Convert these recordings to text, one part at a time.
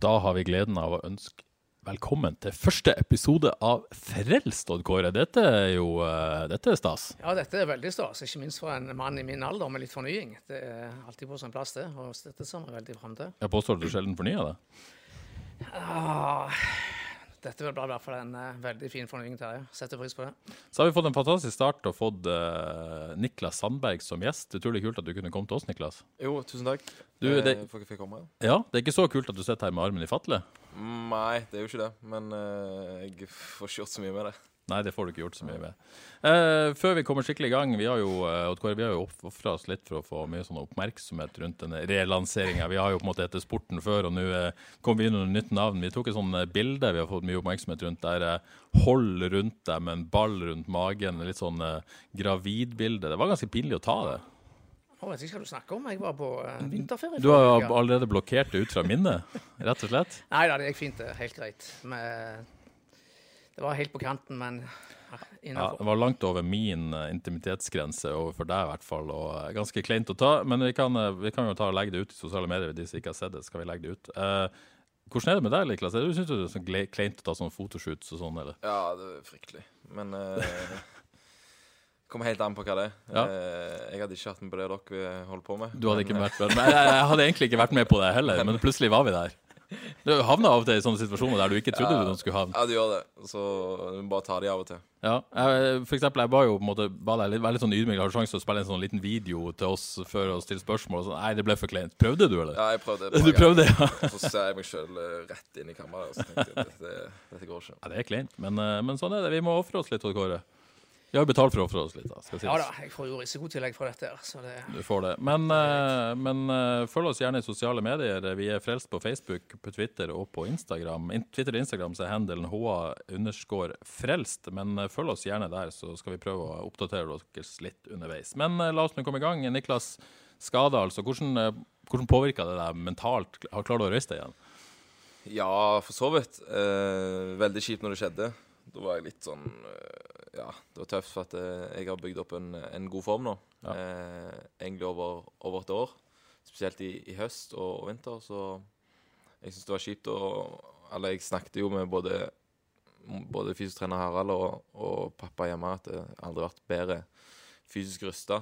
Da har vi gleden av å ønske velkommen til første episode av Frelst, Odd Kåre. Dette er jo eh, dette er stas. Ja, dette er veldig stas. Ikke minst for en mann i min alder med litt fornying. Det er alltid på sin plass, det. Og dette ser vi veldig fram til. Jeg påstår du sjelden fornyer deg? Ah, dette blir i hvert fall en uh, veldig fin fornying, Terje. Setter pris på det. Så har vi fått en fantastisk start og fått uh, Niklas Sandberg som gjest. Utrolig kult at du kunne komme til oss, Niklas. Jo, tusen takk. Du, eh, det- jeg får ikke komme. Ja, Det er ikke så kult at du sitter her med armen i fatle. Nei, det er jo ikke det. Men uh, jeg får ikke gjort så mye med det. Nei, det får du ikke gjort så mye med. Uh, før vi kommer skikkelig i gang, vi har jo, uh, vi har jo ofra oss litt for å få mye sånn oppmerksomhet rundt denne relanseringa. Vi har jo på en måte hett Sporten før, og nå uh, kom vi inn under nytt navn. Vi tok et eh, bilde vi har fått mye oppmerksomhet rundt, der uh, hold rundt deg med en ball rundt magen. Litt sånn eh, gravidbilde. Det var ganske pinlig å ta det. Jeg vet ikke hva du snakker om. Jeg var på uh, vinterferie. Du har allerede blokkert det ut fra minnet, rett og slett. Nei da, det gikk fint. det. Helt greit. Men, det var helt på kanten, men ja, Ja, det var langt over min eh, intimitetsgrense, overfor deg i hvert fall, og eh, ganske kleint å ta. Men vi kan, eh, vi kan jo ta og legge det ut i sosiale medier, de som ikke har sett det. skal vi legge det ut. Eh, hvordan er det med deg, Liklas? Er du- synes du det er sånn kleint å ta sånn fotoshoots og sånn, eller? Ja, det er fryktelig. Men uh, Kommer helt an på hva det er. Ja. Eh, jeg hadde ikke hatt med på det dere holder på med. Du hadde ikke vært med. Men jeg, jeg hadde egentlig ikke vært med på det heller, men plutselig var vi der. Du havner av og til i sånne situasjoner der du ikke trodde du skulle havne. Ja, du gjør det. Så du må bare ta de av og til. Ja, jeg, for eksempel, jeg ba jo på en måte ba deg litt, litt sånn ydmyk. Har du sjanse til å spille en sånn liten video til oss før å stille spørsmål? Og sånn. Nei, det ble for kleint. Prøvde du, eller? Ja, jeg prøvde. Du prøvde, ja. Så ser jeg meg sjøl rett inn i kammeret og så tenkte jeg dette, dette går ikke. Ja, det er kleint, men, eh, men sånn er det. Vi må ofre oss litt, Odd Kåre. Vi har jo betalt for å ofre oss litt, da. Skal sies. Ja da, jeg får jo risikotillegg fra dette. her, så det... Du får det. Men, eh, men eh, følg oss gjerne i sosiale medier. Vi er frelst på Facebook, på Twitter og på Instagram. In Twitter og Instagram så er handelen HA underscore frelst, men eh, følg oss gjerne der, så skal vi prøve å oppdatere dere litt underveis. Men eh, la oss nå komme i gang. Niklas, skade altså. Hvordan, eh, hvordan påvirka det deg mentalt? Har du du å røyste deg igjen? Ja, for så vidt. Eh, veldig kjipt når det skjedde. Da var jeg litt sånn eh, Ja, det var tøft, for at eh, jeg har bygd opp en, en god form nå. Ja. Eh, egentlig over, over et år. Spesielt i, i høst og, og vinter. Så jeg syns det var kjipt å Eller jeg snakket jo med både, både fysiotrener Harald og, og pappa hjemme at jeg aldri har vært bedre fysisk rusta.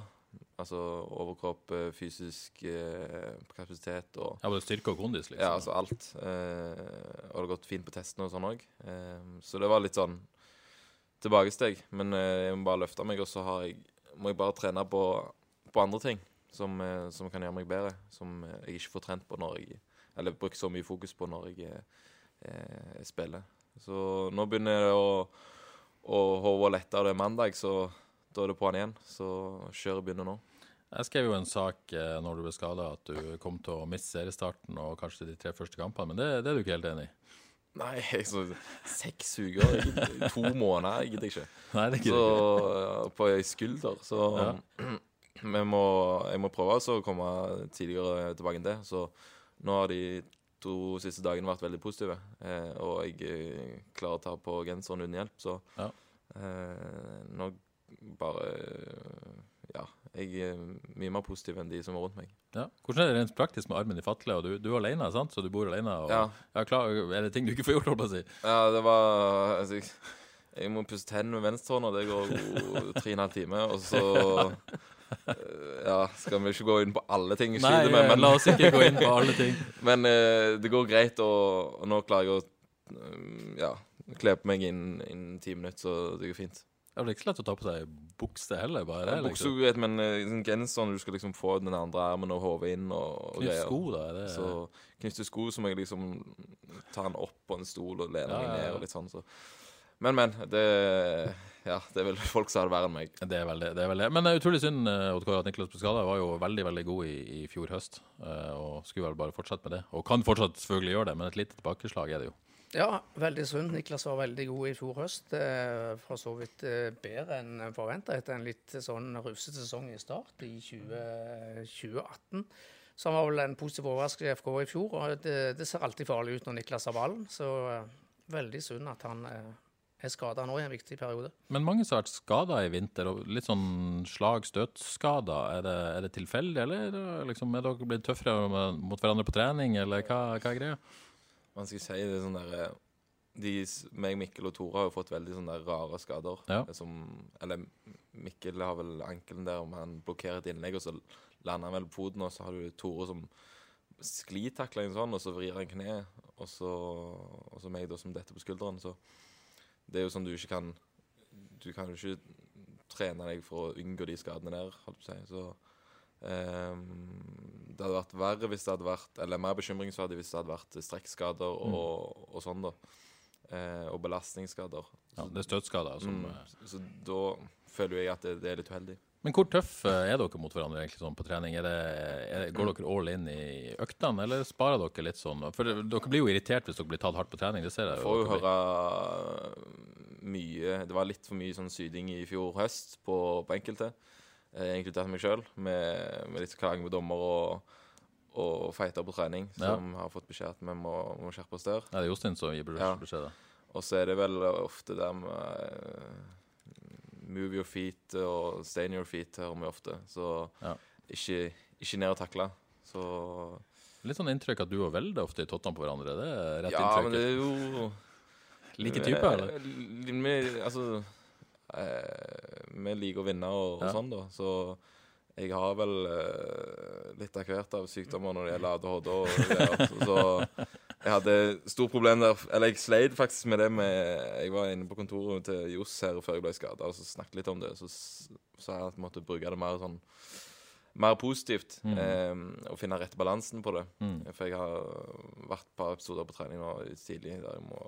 Altså overkropp, eh, fysisk eh, kapasitet og Ja, både styrke og kondis, liksom. ja, altså alt. Eh, og det har gått fint på testene og sånn òg. Så det var litt sånn tilbakesteg. Men jeg må bare løfte meg, og så har jeg, må jeg bare trene på, på andre ting som, som kan gjøre meg bedre. Som jeg ikke får trent på når jeg Eller bruker så mye fokus på når jeg eh, spiller. Så nå begynner det å, å og lette, og det er mandag, så da er det på'n igjen. Så kjøret begynner nå. Jeg skrev jo en sak eh, når du ble skada, at du kom til å miste seriestarten og kanskje de tre første kampene, men det, det er du ikke helt enig i? Nei, så, seks uker, to måneder, jeg gidder ikke. Nei, det Så det. på ei skulder. Så vi må, jeg må prøve å komme tidligere tilbake enn det. Så nå har de to siste dagene vært veldig positive. Eh, og jeg eh, klarer å ta på genseren uten hjelp, så Ja. eh, nå bare Ja. Jeg er mye mer positiv enn de som er rundt meg. Ja. Hvordan er det rent praktisk med armen i fatle? Og du, du er alene, sant? så du bor alene? Og, Ja. Ja, klar, er det ting du ikke får gjort, holdt på å si? Ja, det var altså, jeg, jeg må pusse tennene med venstrehånda, det går tre og en halv time. Og så Ja, skal vi ikke gå inn på alle ting jeg sliter med, men, la oss ikke gå inn på alle ting. men eh, det går greit, og, og nå klarer jeg å ja, kle på meg innen innen ti minutter, så det går fint. Det er vel ikke så lett å ta på seg bukse heller, bare? Ja, Bukse går greit, men eh, sånn genseren du skal liksom få den andre armen og hodet inn og, og greier. sko, da? Det, Så knytte sko, så må jeg liksom ta den opp på en stol og lene Ja, meg ned og litt sånn. Så. Men, men. Det, ja, det er vel folk som har det verre enn meg. Det er vel det. det, er vel det. Men det er utrolig synd eh, at Niklas Buskada. Var jo veldig veldig god i, i fjor høst. eh, Og skulle vel bare fortsette med det. Og kan fortsatt selvfølgelig gjøre det, men et lite tilbakeslag er det jo. Ja, veldig sunt. Niklas var veldig god i fjor høst. Eh, For så vidt eh, bedre enn forventa etter en litt sånn rufsete sesong i start i 20, 2018. Så han var vel en positiv overraskelse i FK i fjor. og det, det ser alltid farlig ut når Niklas har ballen. Så eh, veldig synd at han er skada nå i en viktig periode. Men mange som har vært skada i vinter, og litt sånn slag-støt-skader. Er, er det tilfeldig, eller er liksom, er dere blitt tøffere mot hverandre på trening, eller hva, hva er greia? Hva skal jeg si? Det er sånn der eh, de, meg, Mikkel og Tore har jo fått veldig sånne rare skader. Ja. Eh, Som, eller Mikkel har vel ankelen der om han blokkerer et innlegg, og så lander han vel på foten, og så har du Tore som sklitakler en sånn, og så vrir han kne, og så, og så meg da som detter på skulderen. Så det er jo sånn du ikke kan Du kan jo ikke trene deg for å unngå de skadene der, holdt på å si. Så det hadde vært verre hvis det hadde vært Eller mer bekymringsverdig hvis det hadde vært strekkskader og, og sånn, da. Eh, og belastningsskader. Ja, det er støtskader som Mm, eh, så da føler jeg at det, det er litt uheldig. Men hvor tøff eh, er dere mot hverandre egentlig sånn på trening? Er det, er går dere all in i øktene, eller sparer dere litt sånn? For dere blir jo irritert hvis dere blir tatt hardt på trening, det ser jeg får jo høre mye Det var litt for mye sånn syding i fjor høst på, på enkelte, eh, inkludert meg sjøl, med, med litt klaging på dommer og, og fighter på trening, Ja. som har fått beskjed at vi må, må skjerpe oss der. Ja, det er Jostein som gir beskjed. Ja. da. Og så er det vel ofte det med eh, Move your feet og stay in your feet hører vi ofte. Så Ja. ikke, ikke ned og takle. Så Litt sånn inntrykk at du og Velde ofte er tottene på hverandre. Det er rett Ja, men det er jo Like typer, eller? Eh, Vi, altså eh, Vi liker å vinne og, og sånn, da. Så jeg har vel eh, litt av hvert av sykdommer når det gjelder ADHD. Og greier. så, så jeg hadde stort problem der. Eller jeg sleit faktisk med det med Jeg var inne på kontoret til Johs her før jeg ble skada, og så snakket litt om det. Så sa jeg at jeg måtte bruke det mer sånn mer positivt. Eh, og finne rett balansen på det. Mm. For jeg har vært et par episoder på trening nå tidlig der jeg må,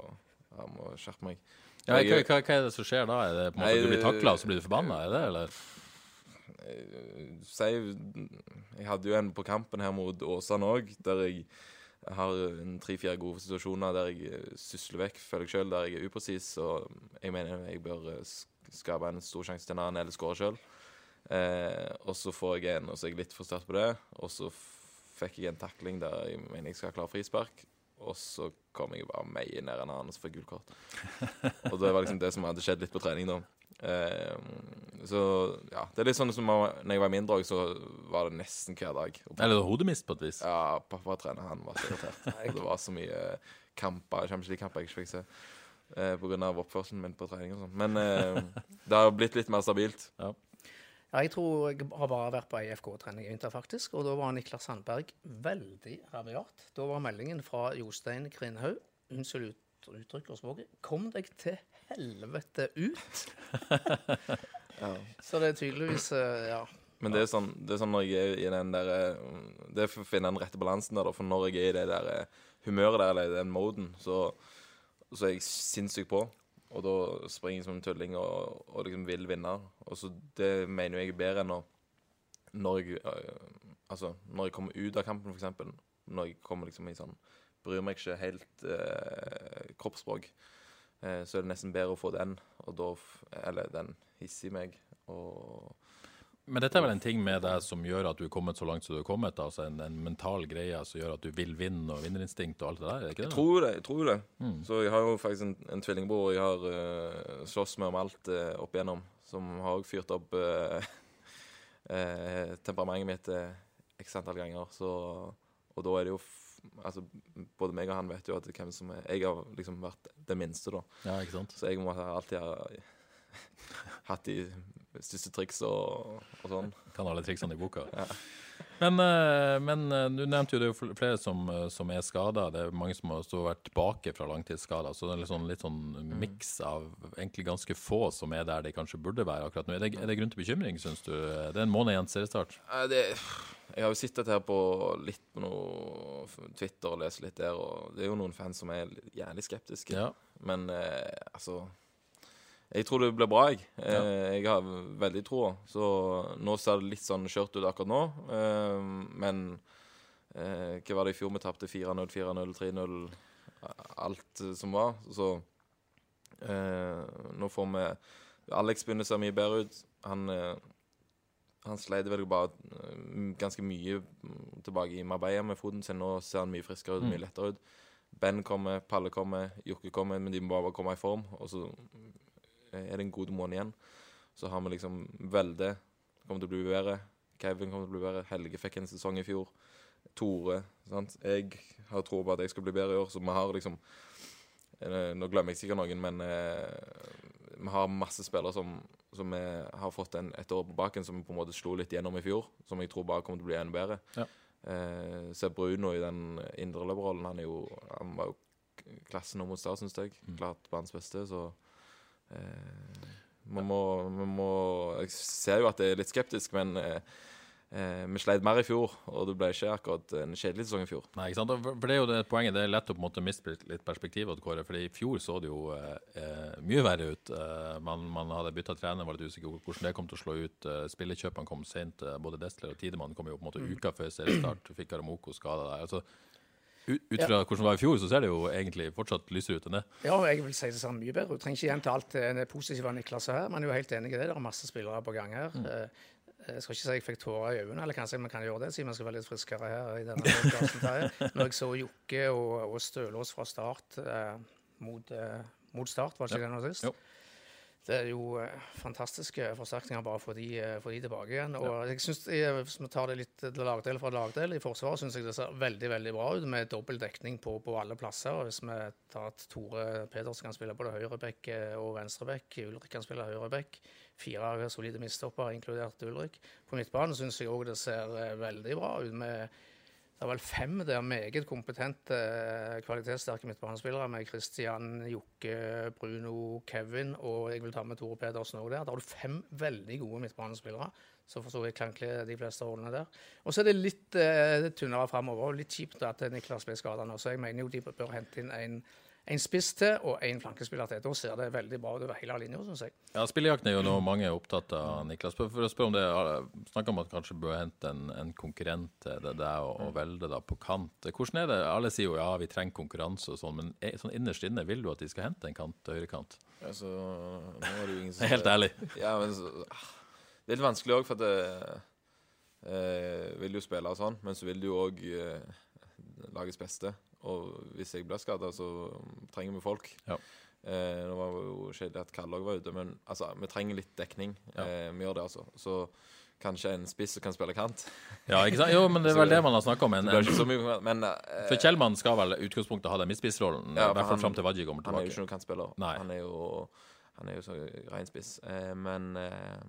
jeg må skjerpe meg. Ja, hva, hva, hva er det som skjer da? Er det på en måte at du blir takla, og så blir du forbanna? Er det, eller? Eh, Si Jeg hadde jo en på kampen her mot Åsane òg, der jeg har en tre-fire gode situasjoner der jeg eh, sysler vekk, føler jeg sjøl, der jeg er upresis. Og jeg mener jeg bør eh, skape en stor sjanse til en annen eller skåre sjøl. Eh, og så får jeg en, og så er jeg litt frustrert på det. Og så fikk jeg en takling der jeg mener jeg skal ha klare frispark. Og så kom jeg bare meie ned en annen og så fikk jeg gult kort. Og det var liksom det som hadde skjedd litt på trening, da. Eh, så ja, det er litt sånn som når jeg var mindre òg, så var det nesten hver dag. Eller hodemist, på et vis? ja, pappa trener, han var så irritert. Og det var så mye kamper, Champions League-kamper jeg ikke fikk se. Eh, på grunn av oppførselen min på trening og sånn. Men eh, det har blitt litt mer stabilt. Ja, jeg tror jeg har bare vært på ei FK-trening i vinter, faktisk. Og da var Niklas Sandberg veldig rabiat. Da var meldingen fra Jostein Krinhaug Unnskyld ut, uttrykk og språket. Kom deg til helvete ut! Så det er tydeligvis eh, Ja. Men det er sånn, det er sånn når jeg er i den der eh, Det er for å finne den rette balansen der. For når jeg er i det der eh, humøret der, eller i den moden, så, så er jeg sinnssykt på. Og da springer som en tulling og, og liksom vil vinne. Og så Det mener jeg er bedre enn når, når jeg eh, Altså, når jeg kommer ut av kampen, eksempel. Når jeg kommer liksom i sånn Bryr meg ikke helt eh, kroppsspråk. Eh, så er det nesten bedre å få den, og da Eller den hisser meg. Og Men dette er vel en ting med deg som gjør at du er kommet så langt som du er kommet? Altså en, en mental greie som gjør at du vil vinne, og vinnerinstinkt og alt det der? Er det ikke det? Jeg tror det. jeg tror det. Så jeg har jo faktisk en, en tvillingbror jeg har uh, slåss med om alt uh, opp igjennom, som har fyrt opp uh, uh, temperamentet mitt x antall ganger. Så, og da er det jo Altså, både meg og han vet jo at hvem som er Jeg har liksom vært den minste, da. Ja, ikke sant? Så jeg må alltid ha hatt de største triks og, og sånn. Kan alle triksene i boka. Ja. Men, eh, men eh, du nevnte jo det er flere som, eh, som er skada. Det er mange som har stått vært tilbake fra langtidsskada. Så det er litt sånn, litt sånn miks av egentlig ganske få som er der de kanskje burde være akkurat nå. Er det, er det grunn til bekymring, syns du? Det er en måned igjen til seriestart. Jeg har jo sittet her på litt på noe Twitter og lest litt der, og det er jo noen fans som er jævlig skeptiske. Ja. Men altså Jeg tror det blir bra, jeg. Ja. Jeg har veldig troa. Så nå ser det litt sånn skjørt ut akkurat nå. Eh, Men eh, hva var det i fjor vi tapte? 4-0, 4-0, 3-0. Alt eh, som var. Så eh, nå får vi Alex begynner å se mye bedre ut. Han, eh, han sleit vel bare eh, ganske mye mm, tilbake i Marbella med foten sin. Nå ser han mye friskere ut, mye lettere ut. Ben kommer, Palle kommer, Jokke kommer, men de må bare komme i form. Og så er det en god måned igjen. Så har vi liksom Velde kommer til å bli bedre. Kevin kommer til å bli bedre. Helge fikk en sesong i fjor. Tore. sant? Jeg har tro på at jeg skal bli bedre i år, så vi har liksom eh, Nå glemmer jeg sikkert noen, men eh, vi har masse spillere som, som har fått en, et år på baken, som vi på en måte slo litt gjennom i fjor. Som jeg tror bare kommer til å bli enda bedre. Ja. Eh, ser Bruno i den indreløperrollen. Han, er jo, han var jo klassen mot Start, syns jeg. Klart banens beste, så eh, vi må, man må Jeg ser jo at det er litt skeptisk, men eh, eh, vi sleit mer i fjor, og det ble ikke akkurat en kjedelig sesong i fjor. Nei, ikke sant? For det er jo det poenget. Det er lett å på en måte miste litt perspektiv. Kåre, fordi I fjor så det jo eh, eh, mye verre ut. Eh, man, man hadde bytta trener, var litt usikker på hvordan det kom til å slå ut. Spillekjøpene kom sent. Både Destler og Tidemann kom jo på en måte uka før seriestart. Fikk Aramoko skada der. Altså, ut, ut fra hvordan det var i fjor, så ser det jo egentlig fortsatt lysere ut enn det. Ja, jeg vil si det ser mye bedre ut. Trenger ikke gjenta alt det positive av Niklas her, men jeg er jo helt enig i det. Det er masse spillere på gang her. Mm. Jeg skal ikke si jeg fikk tårer i øynene, eller kanskje vi kan gjøre det, siden vi skal være litt friskere her i denne podcasten. Når jeg så Jokke og, og Stølås fra start eh, mot, eh, mot start, var det ikke det nå sist? Jo. Det er jo eh, fantastiske forsterkninger bare for de, eh, for de tilbake igjen. Og jeg synes, jeg, Hvis vi tar det litt til lagdel fra lagdel i Forsvaret, syns jeg det ser veldig veldig bra ut med dobbel dekning på, på alle plasser. Og Hvis vi tar at Tore Pedersen kan spille både høyreback eh, og venstreback, Ulrik kan spille høyreback, fire solide mistopper, inkludert Ulrik. På midtbanen syns jeg òg det ser veldig bra ut. med det er vel fem der meget kompetente, eh, kvalitetssterke midtbanespillere med Christian, Jokke, Bruno, Kevin og jeg vil ta med Tore Pedersen òg der. Da har du fem veldig gode midtbanespillere så vidt kan kle de fleste rollene der. Og så er det litt eh, tynnere framover. Litt kjipt at Niklas ble skada nå, så jeg mener jo de bør hente inn en, en spiss til og en flankespiller til. Da ser det veldig bra ut over hele linja, syns jeg. Ja, Spillejakten er jo noe mange er opptatt av, Niklas. For, å spørre om det, Snakk om at kanskje bør hente en, en konkurrent til det der og, og velde da på kant. Hvordan er det? Alle sier jo ja, vi trenger konkurranse og sånn, men er, sånn innerst inne vil du at de skal hente en kant til høyrekant? Altså, nå er det jo ingen som Helt ærlig. Ja, men så, ah, Det er litt vanskelig òg, for at det, eh, vil jo spille og sånn, men så vil du jo òg eh, lagets beste. Og hvis jeg blir skada, så trenger vi folk. Ja. Eh, nå var det jo kjedelig at Kalle òg var ute, men altså, vi trenger litt dekning. Eh, vi gjør det, altså. Så kanskje en spiss som kan spille kant. Ja, ikke sant? Jo, men det er vel det man har snakka om. En, Det blir ikke så mye, men eh, for Kjellmann skal vel utgangspunktet ha den midtspissrollen, Ja, i hvert fall fram til Wadji kommer Han er jo ikke noen kantspiller. Nei. Han er jo, han er jo så rein spiss. Eh, men eh,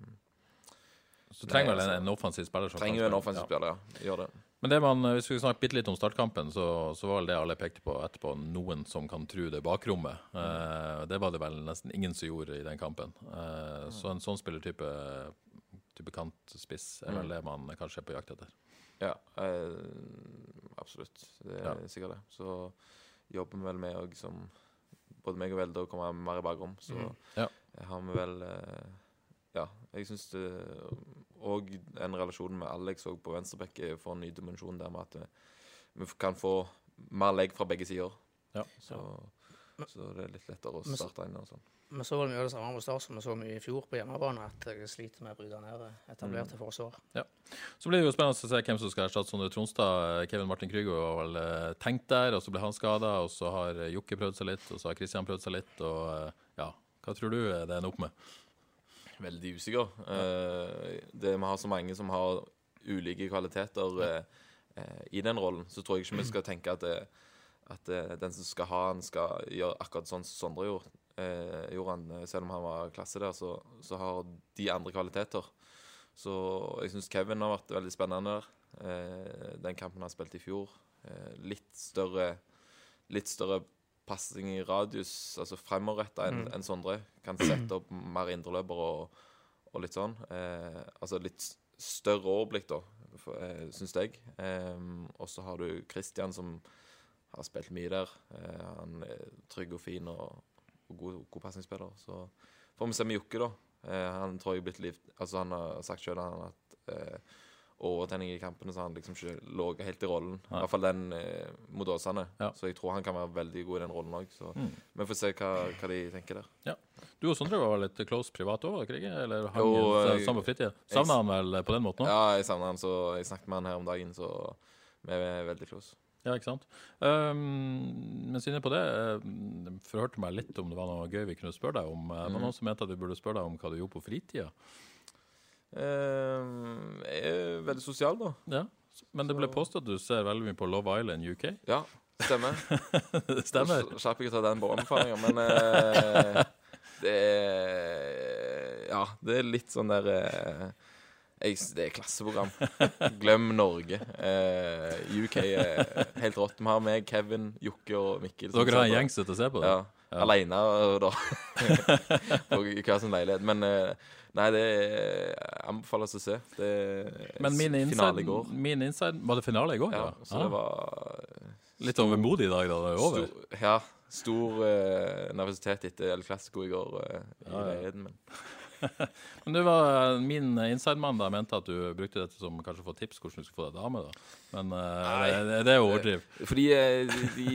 Så trenger vel en, altså, en offensiv spiller. som trenger jo en offensiv Ja. spiller, ja. Gjør det. Men det man, hvis vi snakker bitte litt om startkampen, så, så var vel det alle pekte på etterpå, noen som kan tro det bakrommet. Eh, det var det vel nesten ingen som gjorde i den kampen. Eh, så en sånn spillertype type kantspiss er vel det man kanskje er på jakt etter. Ja, eh, absolutt. Det er Ja. sikkert det. Så jobber vi vel med å liksom Både meg og Velde kommer komme mer i bakrom. Så Ja. har vi vel eh, Ja, jeg syns òg en relasjon med Alex òg på venstreback får en ny dimensjon der med at eh, vi kan få mer legg fra begge sider. Ja. Så, så det er litt lettere å starte inn og sånn. Vi så mye av det samme på Start som vi så mye i fjor på hjemmebane, at jeg sliter med å bryte ned etablerte forsvar. Ja. Så blir det jo spennende å se hvem som skal erstatte Sondre Tronstad. Kevin Martin Krygo var vel eh, tenkt der, og så ble han skada. Og så har Jokke prøvd seg litt, og så har Kristian prøvd seg litt. Og eh, ja, hva tror du det ender opp med? Veldig usikker. Eh, det, vi har så mange som har ulike kvaliteter eh, eh, i den rollen, så tror jeg ikke vi skal tenke at, det, at den som skal ha han, skal gjøre akkurat sånn som Sondre gjorde. Eh, eh, selv om han var klasse der, så, så har de andre kvaliteter. Så jeg syns Kevin har vært veldig spennende der. Eh, den kampen han spilte i fjor. Eh, litt større Litt større passing i radius, altså fremoverretta enn enn Sondre. Kan sette opp mer indreløpere og, og litt sånn. Eh, altså litt større overblikk, da, eh, syns jeg. Eh, og så har du Christian, som har spilt mye der. Eh, han er trygg og fin og og god, god pasningsspiller. Så får vi se med Jokke, da. Eh, han tror jeg er blitt liv... Altså, han har sagt sjøl at overtenning i kampene, så han liksom ikke lå helt i rollen. I hvert fall den eh, mot Åsane. Ja. Så jeg tror han kan være veldig god i den rollen òg. Så Mm. vi får se hva, hva de tenker der. Du og Sondre var litt close privat òg, ikke det? Eller hang Jo, jeg- sammen på fritida? Savna han vel på den måten òg? Ja, jeg savner han, så jeg snakket med han her om dagen, så vi er veldig close. Ja, ikke sant? Um, mens inne på det, jeg forhørte meg litt om det var noe gøy vi kunne spørre deg om. Mm. Mhm. noen som mente at vi burde spørre deg om hva du gjorde på fritida. Eh, jeg er veldig sosial, da. Ja. Men det ble påstått at du ser veldig mye på Love Island UK. Ja, stemmer. Stemmer. Slapp ikke å ta den på anbefalinger, men eh, det er Ja, det er litt sånn der eh, jeg, Det er klasseprogram. Glem Norge. Eh, UK er helt rått. Vi har meg, Kevin, Jokke og Mikkel. Dere har en gjeng som sitter og ser på det? Ja. Ja. Aleine, da. På hver sin leilighet. Men eh, nei, det anbefales å se. Det Men min finale inside, i går. min inside Var det finale i går? Ja, ja. så Ah. det var Litt overmodig i dag da det er over? Stor, ja. Stor uh, nervøsitet etter El Clásico i går uh, i Ja, leiligheten min. Men du var min inside-mann da mente at du brukte dette som kanskje få tips hvordan du skulle få deg dame. da. Men uh, det, det er jo overdriv. Fordi de, de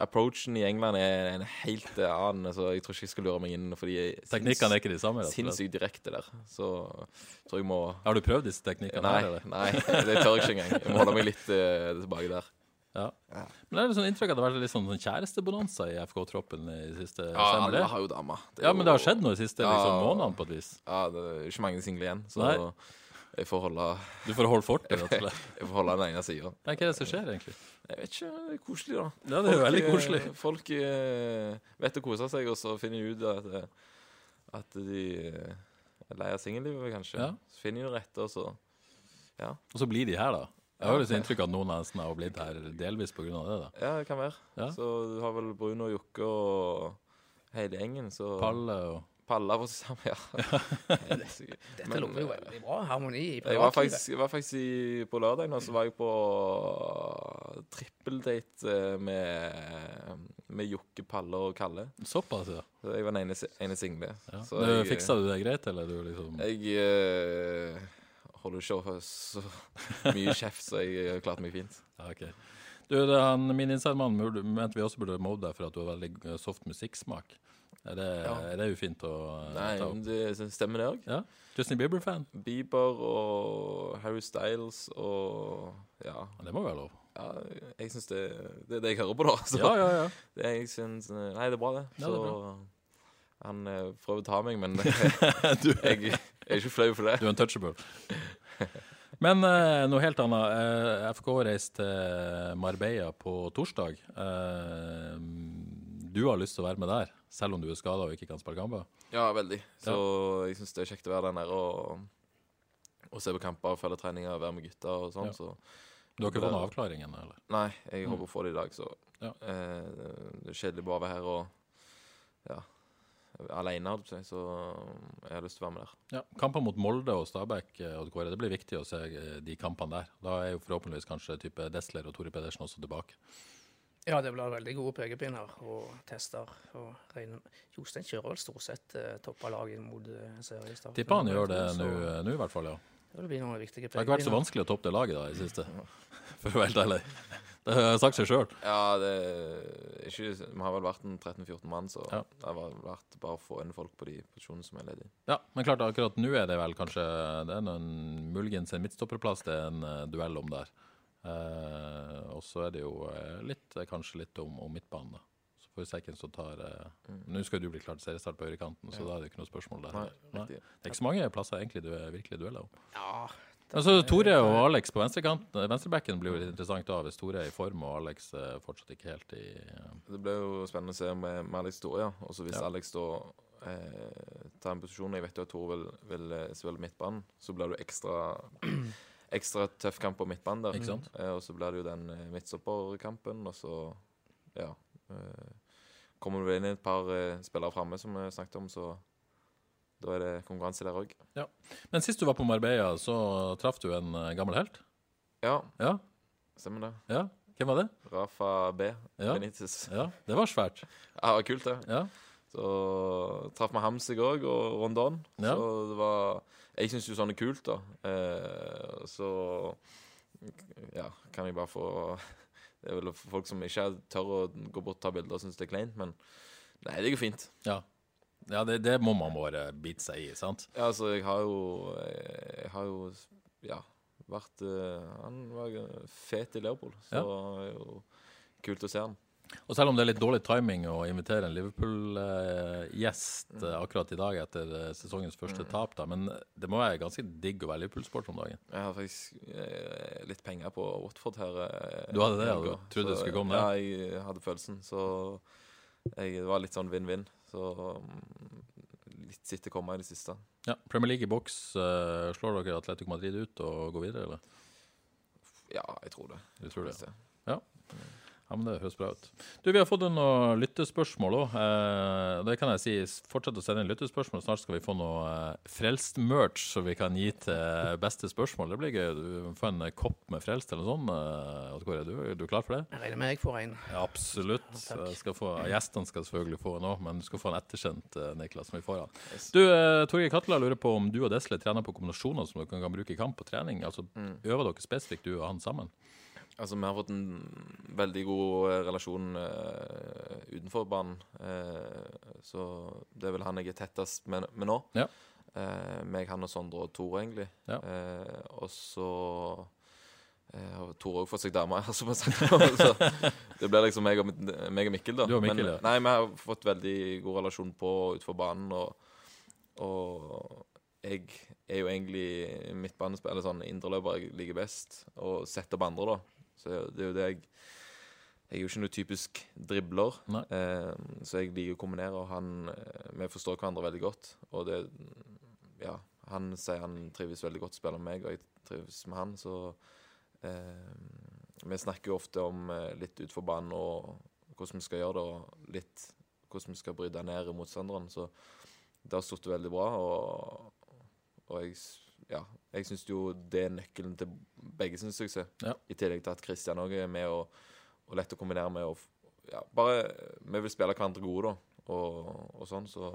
Approachen i England er en helt annen. Så jeg tror ikke jeg skal lure meg inn. Fordi Teknikkene er ikke de samme? sinnssykt direkte der. Så tror jeg må Har du prøvd disse teknikkene? Nei, her, eller? nei, det tør jeg ikke engang. Jeg må holde meg litt uh, tilbake der. Ja. Men det er det sånn inntrykk at det har vært litt sånn, sånn kjærestebonanza i FK-troppen i siste. Ja, alle det? har jo dame. er Ja, men det har skjedd noe de siste liksom, Ja. månedene på et vis. Ja, det er ikke mange single igjen. Så Nei. Jeg får holde, Du får holde fortet, rett og slett. jeg får holde den ene sida. Hva er det som skjer, egentlig? Jeg vet ikke, det er koselig, da. Ja, det er folk, veldig eh, koselig. Folk eh, vet å kose seg, og så finner de ut at, eh, at de er lei av singellivet, kanskje. Ja. Så finner de det rette, og så Og så blir de her, da. Jeg har jo litt inntrykk av at noen nesten har blitt her delvis pga. det. da. Ja, det kan være. Ja. Så du har vel Bruno og Jokke og hele gjengen, så Palle og Palla for seg sammen, ja. Dette Men, lover jo veldig bra. Harmoni i Jeg var faktisk, jeg var faktisk i, på lørdag nå, så var jeg på trippeldate eh, med, med Jokke, Palle og Kalle. Såpass, ja. Så jeg var den ene, ene single. ja. Jeg, Fiksa du det greit, eller du liksom Jeg uh, holder ikke over så mye kjeft, så jeg har klarte meg fint. Ja, okay. Du, det, er han, Min inside-mann mente vi også burde mobbe deg for at du har veldig eh, soft musikksmak. Er det, Ja. er det ufint å eh, Nei, ta opp? opp? det stemmer det òg. Ja? Justin Bieber-fan? Bieber og Harry Styles og Ja. Det må være lov. ja jeg syns det, det er det jeg hører på, da. Så Ja, ja, ja. det jeg synes, Nei, det er bra, det. Ja, Så det bra. han eh, prøver å ta meg, men jeg er ikke flau for det. Du er untouchable. Men eh, noe helt annet. Eh, FK reiste til Marbella på torsdag. Eh, du har lyst til å være med der, selv om du er skada og ikke kan spille kamper? Ja, veldig. Så jeg syns det er kjekt å være der nede og, og se på kamper, følge treninger, være med gutta og sånn. Ja. Så Du har ikke fått noen avklaring ennå, eller? nei, jeg håper å få det i dag, så Ja. eh, Det er kjedelig bare å være her og ja, si, så jeg har lyst til å være med der. Ja, Kamper mot Molde og Stabæk eh, og Kåre, det blir viktig å se eh, de kampene der. Da er jo forhåpentligvis kanskje type Desler og Tore Pedersen også tilbake. Ja, det blir veldig gode pekepinner og tester. Og regner. Jostein kjører vel stort sett eh, toppa laget mot eh, seriestart. Tipper han gjør det nå, eh, i hvert fall, ja. Det blir noen viktige Det har ikke vært så vanskelig å toppe det laget da i det siste, for å være helt ærlig. Det har sagt seg sjøl. Ja, det er ikke Vi har vel vært en 13-14 mann, så Ja. det har vært bare å få inn folk på de posisjonene som er ledige. Ja, men klart akkurat nå er det vel kanskje Det er noen, muligens en midtstopperplass det er en eh, duell om der. Eh, og så er det jo eh, litt, eh, kanskje litt om, om midtbanen, da. Så får vi se hvem som tar eh, Nå skal du bli klar til seriestart på høyrekanten, så Ja. da er det ikke noe spørsmål der. Nei, Nei. Det er ikke så mange plasser egentlig du er virkelig dueller om. Ja, Altså, Tore og Alex på venstrekanten Venstrebacken blir jo litt interessant da hvis Tore er i form og Alex er fortsatt ikke helt i eh, Det blir jo spennende å se med, med Alex Tore, ja. Og så hvis Ja. Alex da eh, tar en posisjon Jeg vet jo at Tore vil, vil eh, spille midtbanen, så blir det jo ekstra Ekstra tøff kamp på midtbanen der. Ikke sant? Eh, og så blir det jo den eh, midtstopperkampen, og så Ja. Eh, kommer det inn et par eh, spillere framme, som vi snakket om, så da er det konkurranse der òg. Men sist du var på Marbella, så traff du en gammel helt? Ja, Ja? stemmer det. ja. Hvem var det? Rafa B. Ja. Benitez. Ja, det var svært. Ja, det var kult, det. Ja. Så traff vi Hamsig òg, og Rondon. Ja. Så det var Jeg syns jo sånn er kult, da. Eh, så ja, kan jeg bare få Det er vel folk som ikke tør å gå bort og ta bilder og syns det er kleint, men nei, det går fint. Ja, ja det, det må man bare bite seg i, sant? Ja, altså, jeg har jo Jeg har jo ja, vært eh, Han var fet i Leopold, så Ja. det er jo kult å se han. Og selv om det er litt dårlig timing å invitere en Liverpool-gjest eh, akkurat i dag etter eh, sesongens første tap, da, men det må være ganske digg å være Liverpool-sport om dagen. Jeg har faktisk eh, litt penger på Watford her. Eh, Du hadde det, Ja, du trodde det skulle komme Ja, jeg hadde følelsen. Så jeg, det var litt sånn vinn-vinn. Så mm, litt sitte komme i det siste. Ja, Premier League i boks. eh, slår dere Atletico Madrid ut og går videre, eller? Ja, jeg tror det. Du tror det? Ja. det. Ja. Ja, men det høres bra ut. Du, Vi har fått noen lyttespørsmål òg. Eh, det kan jeg si. Fortsett å sende inn lyttespørsmål. Snart skal vi få noe eh, frelst merch som vi kan gi til beste spørsmål. Det blir gøy. Du får en eh, kopp med frelst eller noe sånt. Eh, Odd Kåre, du, er du klar for det? Jeg regner med jeg får en. Ja, absolutt. Ja, skal få, gjestene skal selvfølgelig få en òg, men du skal få en ettersendt, eh, Niklas. som vi får han. Du, eh, Torgeir Katla lurer på om du og Desle trener på kombinasjoner som dere kan bruke i kamp og trening. Altså, Øver dere spesifikt, du og han sammen? Altså, vi har fått en veldig god eh, relasjon uh, utenfor banen. Uh, så det er vel han jeg er tettest med, med nå. Ja. Uh, meg, han og Sondre og Tore, egentlig. Ja. Og så har Tore òg fått seg dame, som jeg sagt. det blir liksom meg og, meg og Mikkel, da. Du og Mikkel, Men, ja. Nei, vi har fått veldig god relasjon på utenfor banen. Og, og jeg er jo egentlig midtbanespiller, sånn indreløper jeg liker best. Og setter opp andre, da. Så det er jo det jeg Jeg er jo ikke noe typisk dribler, eh, så jeg liker å kombinere. Og han eh, Vi forstår hverandre veldig godt. Og det Ja, han sier han trives veldig godt å spille med meg, og jeg trives med han, så eh, Vi snakker jo ofte om eh, litt utenfor banen og hvordan vi skal gjøre det, og litt hvordan vi skal bryte ned motstanderen. Så det har stått veldig bra, og, og jeg, ja, jeg syns jo det er nøkkelen til begge sin suksess. Ja. I tillegg til at Kristian òg er med og, og lett å kombinere med. Og, ja, bare Vi vil spille hverandre gode, da, og, og sånn, så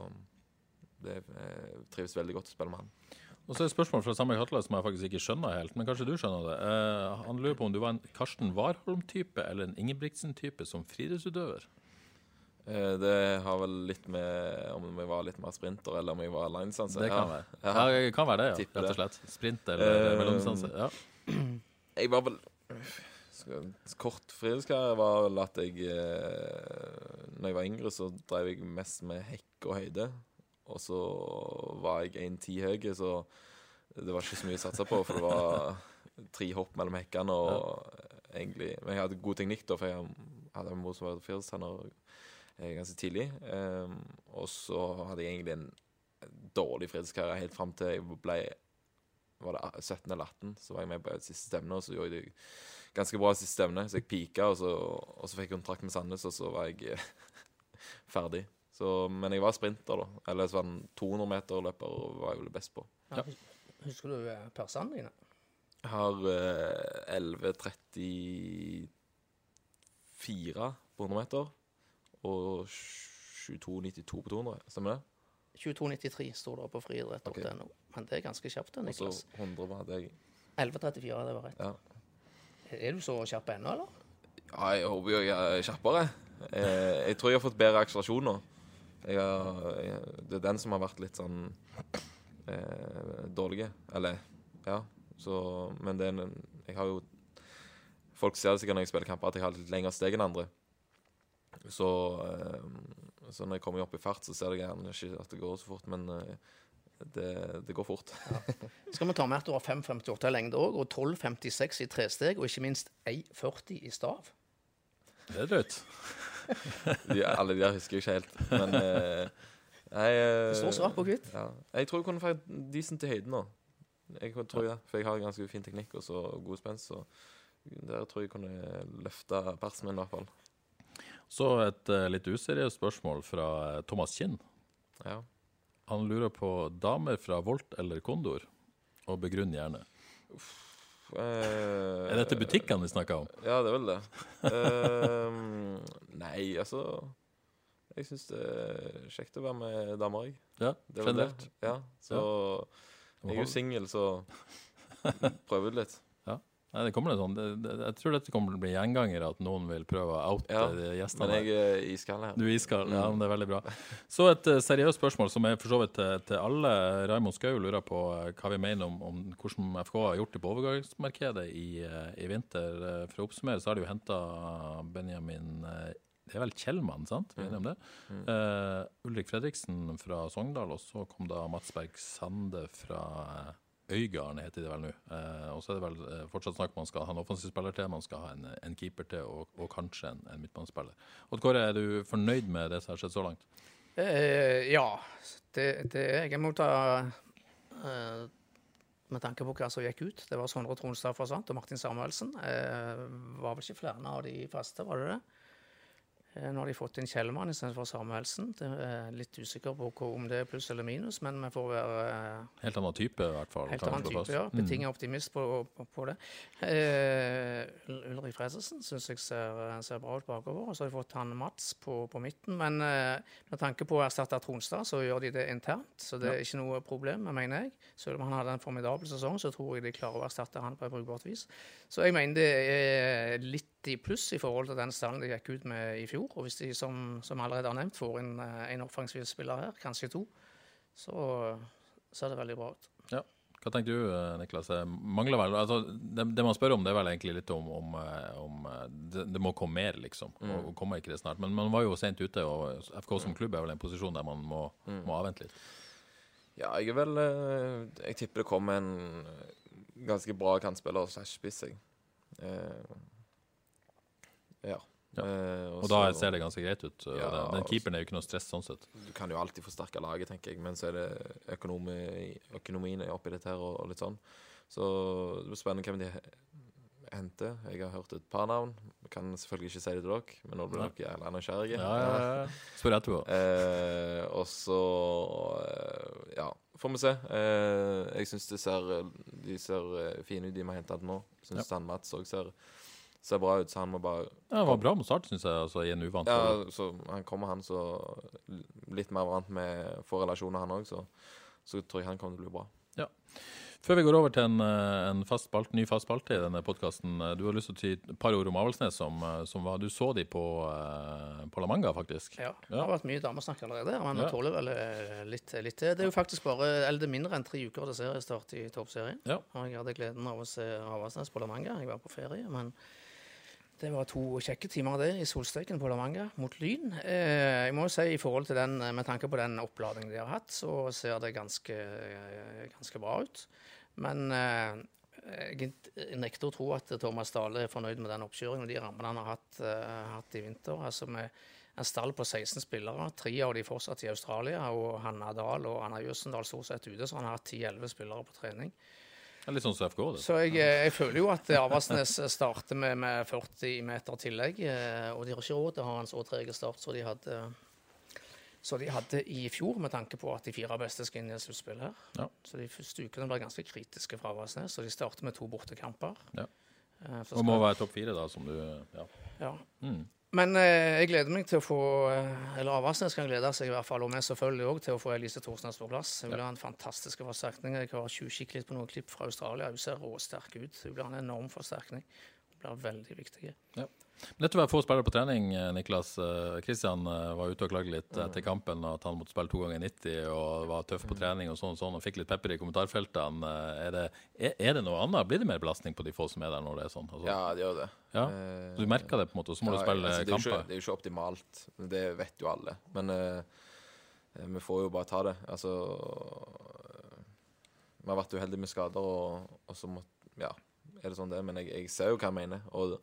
det jeg trives veldig godt å spille med han. Og så er et spørsmål fra samme Hatla som jeg faktisk ikke skjønner helt, men kanskje du skjønner det. Eh, han lurer på om du var en Karsten Warholm-type eller en Ingebrigtsen-type som friidrettsutøver? Eh, Det har vel litt med om jeg var litt mer sprinter, eller om jeg var linesanser. Det kan være. Ja. Ja, kan være det, ja. Rett og slett. Sprinter eller uh, mellomsanser. Ja. Jeg var vel Kort friluftskarriere var vel at jeg eh, Når jeg var yngre, så drev jeg mest med hekk og høyde. Og så var jeg 1,10 høy, så det var ikke så mye å satse på. For det var tre hopp mellom hekkene og egentlig Men jeg hadde god teknikk, da, for jeg hadde en mor som var eh, ganske tidlig. Eh, og så hadde jeg egentlig en dårlig fritidskarriere helt fram til jeg ble var det 17 eller 18, så var jeg med på et siste stevne, og så gjorde jeg det ganske bra siste stevne, så jeg pika, og så, og så fikk jeg kontrakt med Sandnes, og så var jeg eh, ferdig. Så, men jeg var sprinter, da. Eller sånn 200 meter løper var jeg vel best på. Ja. Husker du eh, persene dine? Jeg har eh, 11.34 på 100 meter, og 22.92 på 200, stemmer det? 2293 står det på friidrett.no. Men det er ganske kjapt, det, Og så Niklas. 100 var det jeg 1134, det var rett. Ja. Er du så kjapp ennå, eller? Ja, jeg håper jo jeg er kjappere. Jeg, jeg tror jeg har fått bedre akselerasjon nå. Jeg har, jeg, det er den som har vært litt sånn eh, dårlig. Eller, ja. Så, men det er en, jeg har jo Folk ser det sikkert når jeg spiller kamper, at jeg har litt lengre steg enn andre. Så, eh, så når jeg kommer opp i fart, så ser jeg gjerne ikke at det går så fort, men eh, det, det går fort. Skal vi ta med at du har 5,58 i lengde òg, og 12,56 i tresteg, og ikke minst 1,40 i stav? Det er drøyt. De, alle de der husker jeg ikke helt, men eh, jeg, eh, Det står svart på hvitt. Ja. Jeg tror jeg kunne fått decent i høyden nå. Jeg tror det, for jeg har ganske fin teknikk og så god spenst. Så der tror jeg kunne løfta persen min, i hvert fall. Så et eh, litt useriøst spørsmål fra eh, Thomas Kinn. Ja. Han lurer på damer fra Volt eller Kondor, og begrunn gjerne. eh, Er dette butikkene vi snakker om? Ja, det er vel det. uh, nei, altså Jeg syns det er kjekt å være med damer, jeg. Ja, er generelt. Ja, så jeg er jo singel, så prøver litt. Nei, det kommer sånn. Det, det, jeg tror dette kommer til å bli gjenganger, at noen vil prøve å oute Ja, gjestene. Men jeg er iskald her. Du er iskald, ja, Mm. men det er veldig bra. Så et uh, seriøst spørsmål som er for så vidt til, til alle. Raymond Skau lurer på uh, hva vi mener om, om hvordan FK har gjort det på overgangsmarkedet i, uh, i vinter. Eh, For å oppsummere så har de jo henta Benjamin eh, Det er vel Kjellmann, sant? Om det? Eh, Ulrik Fredriksen fra Sogndal, og så kom da Mats Berg Sande fra eh, Øygarden, heter det vel nå. Eh, og så er det vel eh, fortsatt snakk om man skal ha en offensiv spiller til, man skal ha en, en keeper til, og, og kanskje en, en midtbanespiller. Odd Kåre, er du fornøyd med det som har skjedd så langt? Eh, ja, det, det er jeg. Jeg må ta eh, Med tanke på hva som gikk ut. Det var Sondre Tronstad forsvant, og Martin Samuelsen. Eh, var vel ikke flere av de faste, var det det? Eh, Nå har de fått inn Kjellmann istedenfor Samuelsen. Det er litt usikker på om det er pluss eller minus, men vi får være eh, Helt annen type, i hvert fall. Helt annen type, ja. Mm. Betinget optimist på, på, på det. Uh, Ulrik Fredriksen syns jeg ser, ser bra ut bakover. Og så har de fått han Mats på, på midten. Men uh, med tanke på å erstatte Tronstad, så gjør de det internt. Så det er ikke noe problem, mener jeg. Selv om han hadde en formidabel sesong, så tror jeg de klarer å erstatte han på et brukbart vis. Så jeg mener det er litt i pluss i forhold til den stallen de gikk ut med i fjor. Og hvis de, som, som allerede har nevnt, får inn eh, en offensiv spiller her, kanskje to, så ser det veldig bra ut. Ja. Hva tenker du, eh, Niklas? Mangler vel, altså, det, det man spør om, det er vel egentlig litt om, om, eh, om det, det må komme mer, liksom. Og, og kommer ikke det snart. Men man var jo sent ute, og FK som klubb er vel en posisjon der man må, må avvente litt. Ja, jeg er vel Jeg tipper det kommer en ganske bra kantspiller slash spiss, jeg. Eh, ja. Ja. Eh, Og da så- ser det ganske greit ut. og Ja, den, den keeperen er jo ikke noe stress sånn sett. Du kan jo alltid forsterke laget, tenker jeg, men så er det økonomi, økonomien er oppi dette her og, og litt sånn. Så det blir spennende hvem de henter. Jeg har hørt et par navn. Jeg kan selvfølgelig ikke si det til dere, men nå blir dere jævla nysgjerrige. Ja, ja, ja. Spør etterpå. Eh, og så eh, Ja, får vi se. Eh, jeg syns de ser, de ser eh, fine ut, de vi har henta nå. Syns ja. Mats òg ser, ser bra ut, så han må bare Ja, Han var bra mot start, syns jeg, altså, i en uvant Ja, så han kommer, han, så litt mer vant med få relasjoner, han òg, så, så tror jeg han kommer til å bli bra. Ja. Før vi går over til en, eh, en fast spalt, ny fast spalte i denne podkasten, du har lyst til å si et par ord om Avaldsnes, som, eh, som var Du så de på, eh, på La Manga, faktisk. Ja, det har vært mye damesnakk allerede, men vi Ja. tåler vel eh, litt, litt til. Det er jo faktisk bare eller det er mindre enn tre uker til seriestart i toppserien. Ja. Jeg hadde gleden av å se Avaldsnes på La Manga. Jeg var på ferie, men det var to kjekke timer det i solsteken på La Manga mot Lyn. Eh, jeg må jo si i forhold til den, med tanke på den oppladningen de har hatt, så ser det ganske, eh, ganske bra ut. Men eh, jeg nekter å tro at Thomas Dale er fornøyd med den oppkjøringen og de rammene han har hatt, eh, hatt i vinter. Altså med en stall på 16 spillere, tre av de fortsatt i Australia, og Hanna Dahl og Anna Jøssendal stort sett ute, så han har hatt 10-11 spillere på trening. Det er Litt sånn som FK. Det. Så jeg, eh, jeg føler jo at Avaldsnes starter med, med 40 meter tillegg, eh, og de har ikke råd til å ha en så treg start som de hadde så de hadde i fjor, med tanke på at de fire beste skal inn i et sluttspill her. Ja. Så de første ukene ble ganske kritiske fra Avaldsnes, og de starter med to bortekamper. Ja. Eh, Og må være topp fire, da, som du Ja. ja. Mm. Men eh, jeg gleder meg til å få eh, Eller Avaldsnes kan glede seg i hvert fall, og vi selvfølgelig òg, til å få Elise Thorsnes på plass. Hun blir en fantastisk forsterkning. Jeg har tjuvkikket litt på noen klipp fra Australia. Hun ser råsterk ut. Hun blir en enorm forsterkning. Blir veldig viktige. Ja. Dette var få spillere på trening, eh, Niklas. Kristian eh, var ute og klagde litt etter kampen at han måtte spille to ganger 90 og var tøff på trening og sånn og sånn, og fikk litt pepper i kommentarfeltene. Eh, Er det, er, det noe annet? Blir det mer belastning på de få som er der når det er sånn? Altså, Ja, det gjør det. Ja. Eh, Så du merker det på en måte, og så må du spille altså, er kamper. det er jo ikke optimalt. Det vet jo alle. Men eh, eh, vi får jo bare ta det. Altså eh, Vi har vært uheldige med skader, og, og så måtte ja, er det sånn det er. Men jeg, jeg ser jo hva jeg mener. Og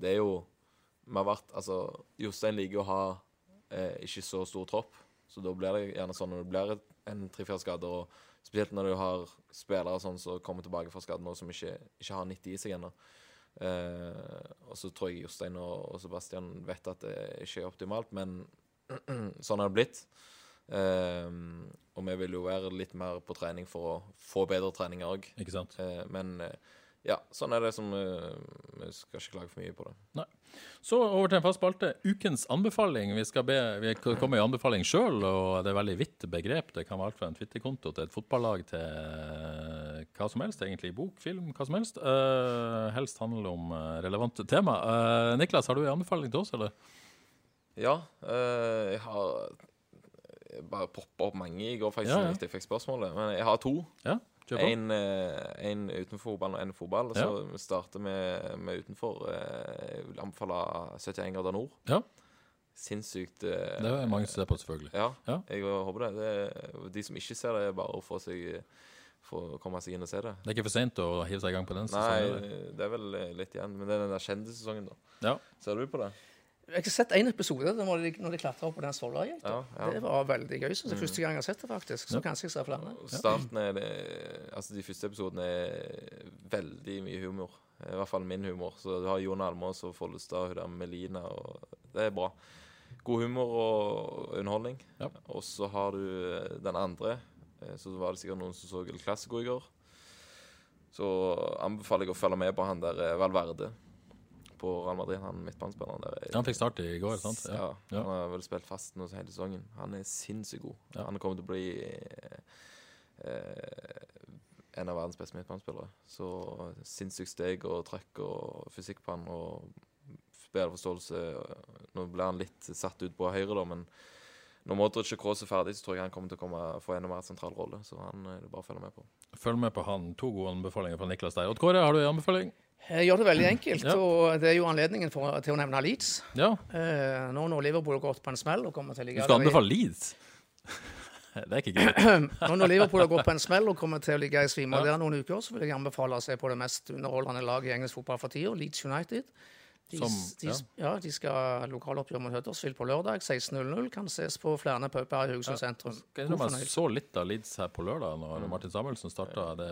det er jo Vi har vært Altså, Jostein liker å ha eh, ikke så stor tropp, så da blir det gjerne sånn når det blir en tre-fire skader, og spesielt når du har spillere sånn som kommer tilbake fra skaden nå, som ikke, ikke har 90 i seg ennå. Eh, og så tror jeg Jostein og, og Sebastian vet at det ikke er optimalt, men sånn har det blitt. Um, og vi vil jo være litt mer på trening for å få bedre trening òg. Uh. Eh, men eh, Ja, sånn er det som eh, Vi skal ikke klage for mye på det. Nei. Så over til en fast spalte. Ukens anbefaling. Vi skal be, vi kommer i anbefaling sjøl, og det er veldig vidt begrep. Det kan være alt fra en Twitter-konto til et fotballag til eh, hva som helst, egentlig. Bok, film, hva som helst. Uh, helst handler om relevante tema. Niklas, har du en anbefaling til oss, eller? Ja, jeg har jeg bare poppa opp mange i går, faktisk, Ja, ja. jeg fikk spørsmålet. Men jeg har to. Ja. En, eh, en utenfor fotball og en fotball. Ja. så vi starter med, med utenfor. Eh, Jeg vil anbefale 71 grader nord. Ja, Sinnssykt eh, det er mange som ser på, selvfølgelig. Ja, Ja. jeg håper det. det. De som ikke ser det, er bare å få seg få komme seg inn og se det. Det er ikke for seint å hive seg i gang på den Nei, det er vel eh, litt igjen. Men det er den der kjendissesongen, da. Ja. Ser du på det? Jeg har sett en episode når de, når de klatra opp på den Svolværgeita. Ja, ja. Det var veldig gøy. Så det er første gang jeg har sett det, faktisk. Så kanskje jeg ser flere. Starten er det Altså, de første episodene er veldig mye humor. I hvert fall min humor. Så du har Jon Almaas og Follestad, hun der Melina, og det er bra. God humor og underholdning. Ja. Og så har du eh, den andre. eh, Så var det sikkert noen som så El Clásico i går. Så anbefaler jeg å følge med på han der eh, Valverde på Real Madrid. Han midtbanespilleren der. er- Han fikk start i går, sant? ja. Ja. Han har vel spilt fast nå hele sesongen. Han er sinnssykt god. Ja. Han kommer til å bli eh, eh, en av verdens beste midtbanespillere. Så sinnssykt steg og trøkk og fysikk på han og bedre forståelse. Nå ble han litt satt ut på høyre, da, men når Modric og Kroos er ferdig, så tror jeg han kommer til å komme, få en mer sentral rolle. Så han er det bare å følge med på. Følg med på han. To gode anbefalinger fra Niklas der. Odd Kåre, har du en anbefaling? Jeg gjør det veldig enkelt, Ja. og det er jo anledningen for, til å nevne Leeds. Ja. Eh, nå når Liverpool har gått på en smell og kommer til å ligge Du skal anbefale Leeds? Det er ikke greit. Nå når Liverpool har gått på en smell og kommer til å ligge i svime der noen uker, så vil jeg anbefale å se på det mest underholdende laget i engelsk fotball for tida, Leeds United. De, Som- de, ja. ja. de skal lokaloppgjør mot Huddersfield på lørdag 16.00. Kan ses på flere puber i Haugesund sentrum. Jeg Jeg så litt av Leeds her på lørdag, når Martin Samuelsen starta. Det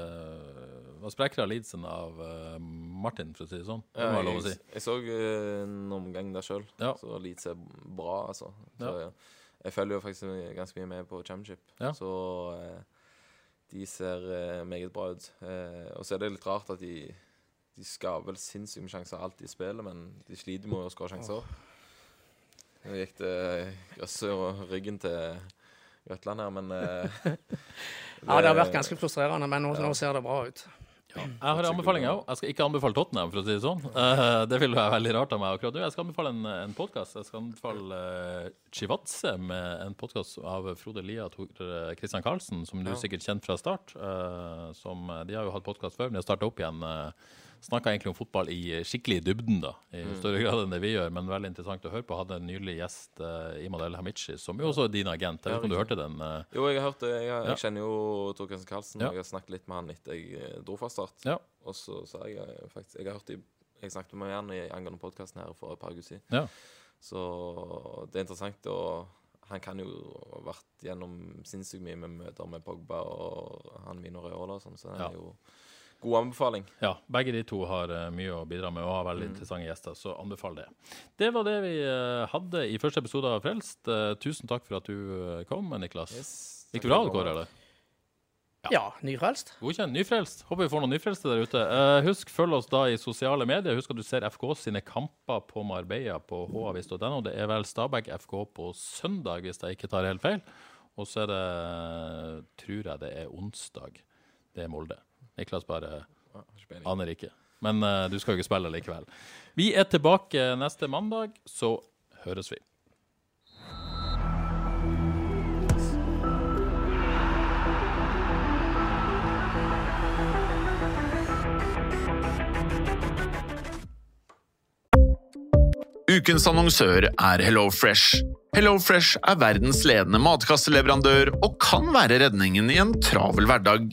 var sprekkere Leeds enn av eh, Martin, for å si det sånn. Det må jeg lov å si. jeg, jeg så eh, en omgang der sjøl, Ja. så Leeds er bra, altså. Så, Ja. jeg, jeg følger jo faktisk ganske mye med på Championship, Ja. så eh, de ser eh, meget bra ut. Eh, og så er det litt rart at de de skaper vel sinnssykt med sjanser alt de spiller, men de sliter med å skåre sjanser. Nå gikk det grøsset og ryggen til Grøtland her, men eh, Ja, det har vært ganske frustrerende, men nå, nå ser det bra ut. Jeg har en anbefaling, jeg òg. Jeg skal ikke anbefale Tottenham, for å si det sånn. Eh, det ville være veldig rart av meg akkurat nå. Jeg skal anbefale en, en podkast. Jeg skal anbefale uh, Chivatse med en podkast av Frode Lia og Christian Karlsen, som du Ja. sikkert kjent fra start. eh, som, de har jo hatt podkast før, men de har starta opp igjen. Uh, Snakka egentlig om fotball i skikkelig dybden, da, i større grad enn det vi gjør, men veldig interessant å høre på. Hadde en nylig gjest, uh, Imadel Hamichi, som jo også er din agent. Jeg vet ikke om du hørte den? Uh, Jo, jeg har hørt det. Jeg, har- Ja. kjenner jo Tor Christian Karlsen. Og Jeg har snakket litt med han etter jeg eh, dro fra Start. Ja. Og så sa jeg eh, faktisk Jeg har hørt de, Jeg snakket med han i angående podkasten her for et par uker siden. Ja. Så det er interessant. Og han kan jo ha vært gjennom sinnssykt mye med møter med Pogba og han Mino Reola og sånn, så det Ja. er jo god anbefaling. Ja, begge de to har eh, mye å bidra med og har veldig interessante gjester, så anbefal det. Det var det vi eh, hadde i første episode av Frelst. Eh, tusen takk for at du kom, Niklas. Gikk det bra, Kåre? eller? Ja, nyfrelst. Godkjent. Nyfrelst. Håper vi får noen nyfrelste der ute. Uh, husk, følg oss da i sosiale medier. Husk at du ser FK sine kamper på Marbella på havis.no. Det er vel Stabæk FK på søndag, hvis jeg ikke tar helt feil. Og så er det, tror jeg det er onsdag. Det er Molde. Niklas bare. Aner ikke. Men uh, du skal jo ikke spille likevel. Vi er tilbake neste mandag, så høres vi. Ukens annonsør er HelloFresh. HelloFresh er verdens ledende matkasseleverandør og kan være redningen i en travel hverdag.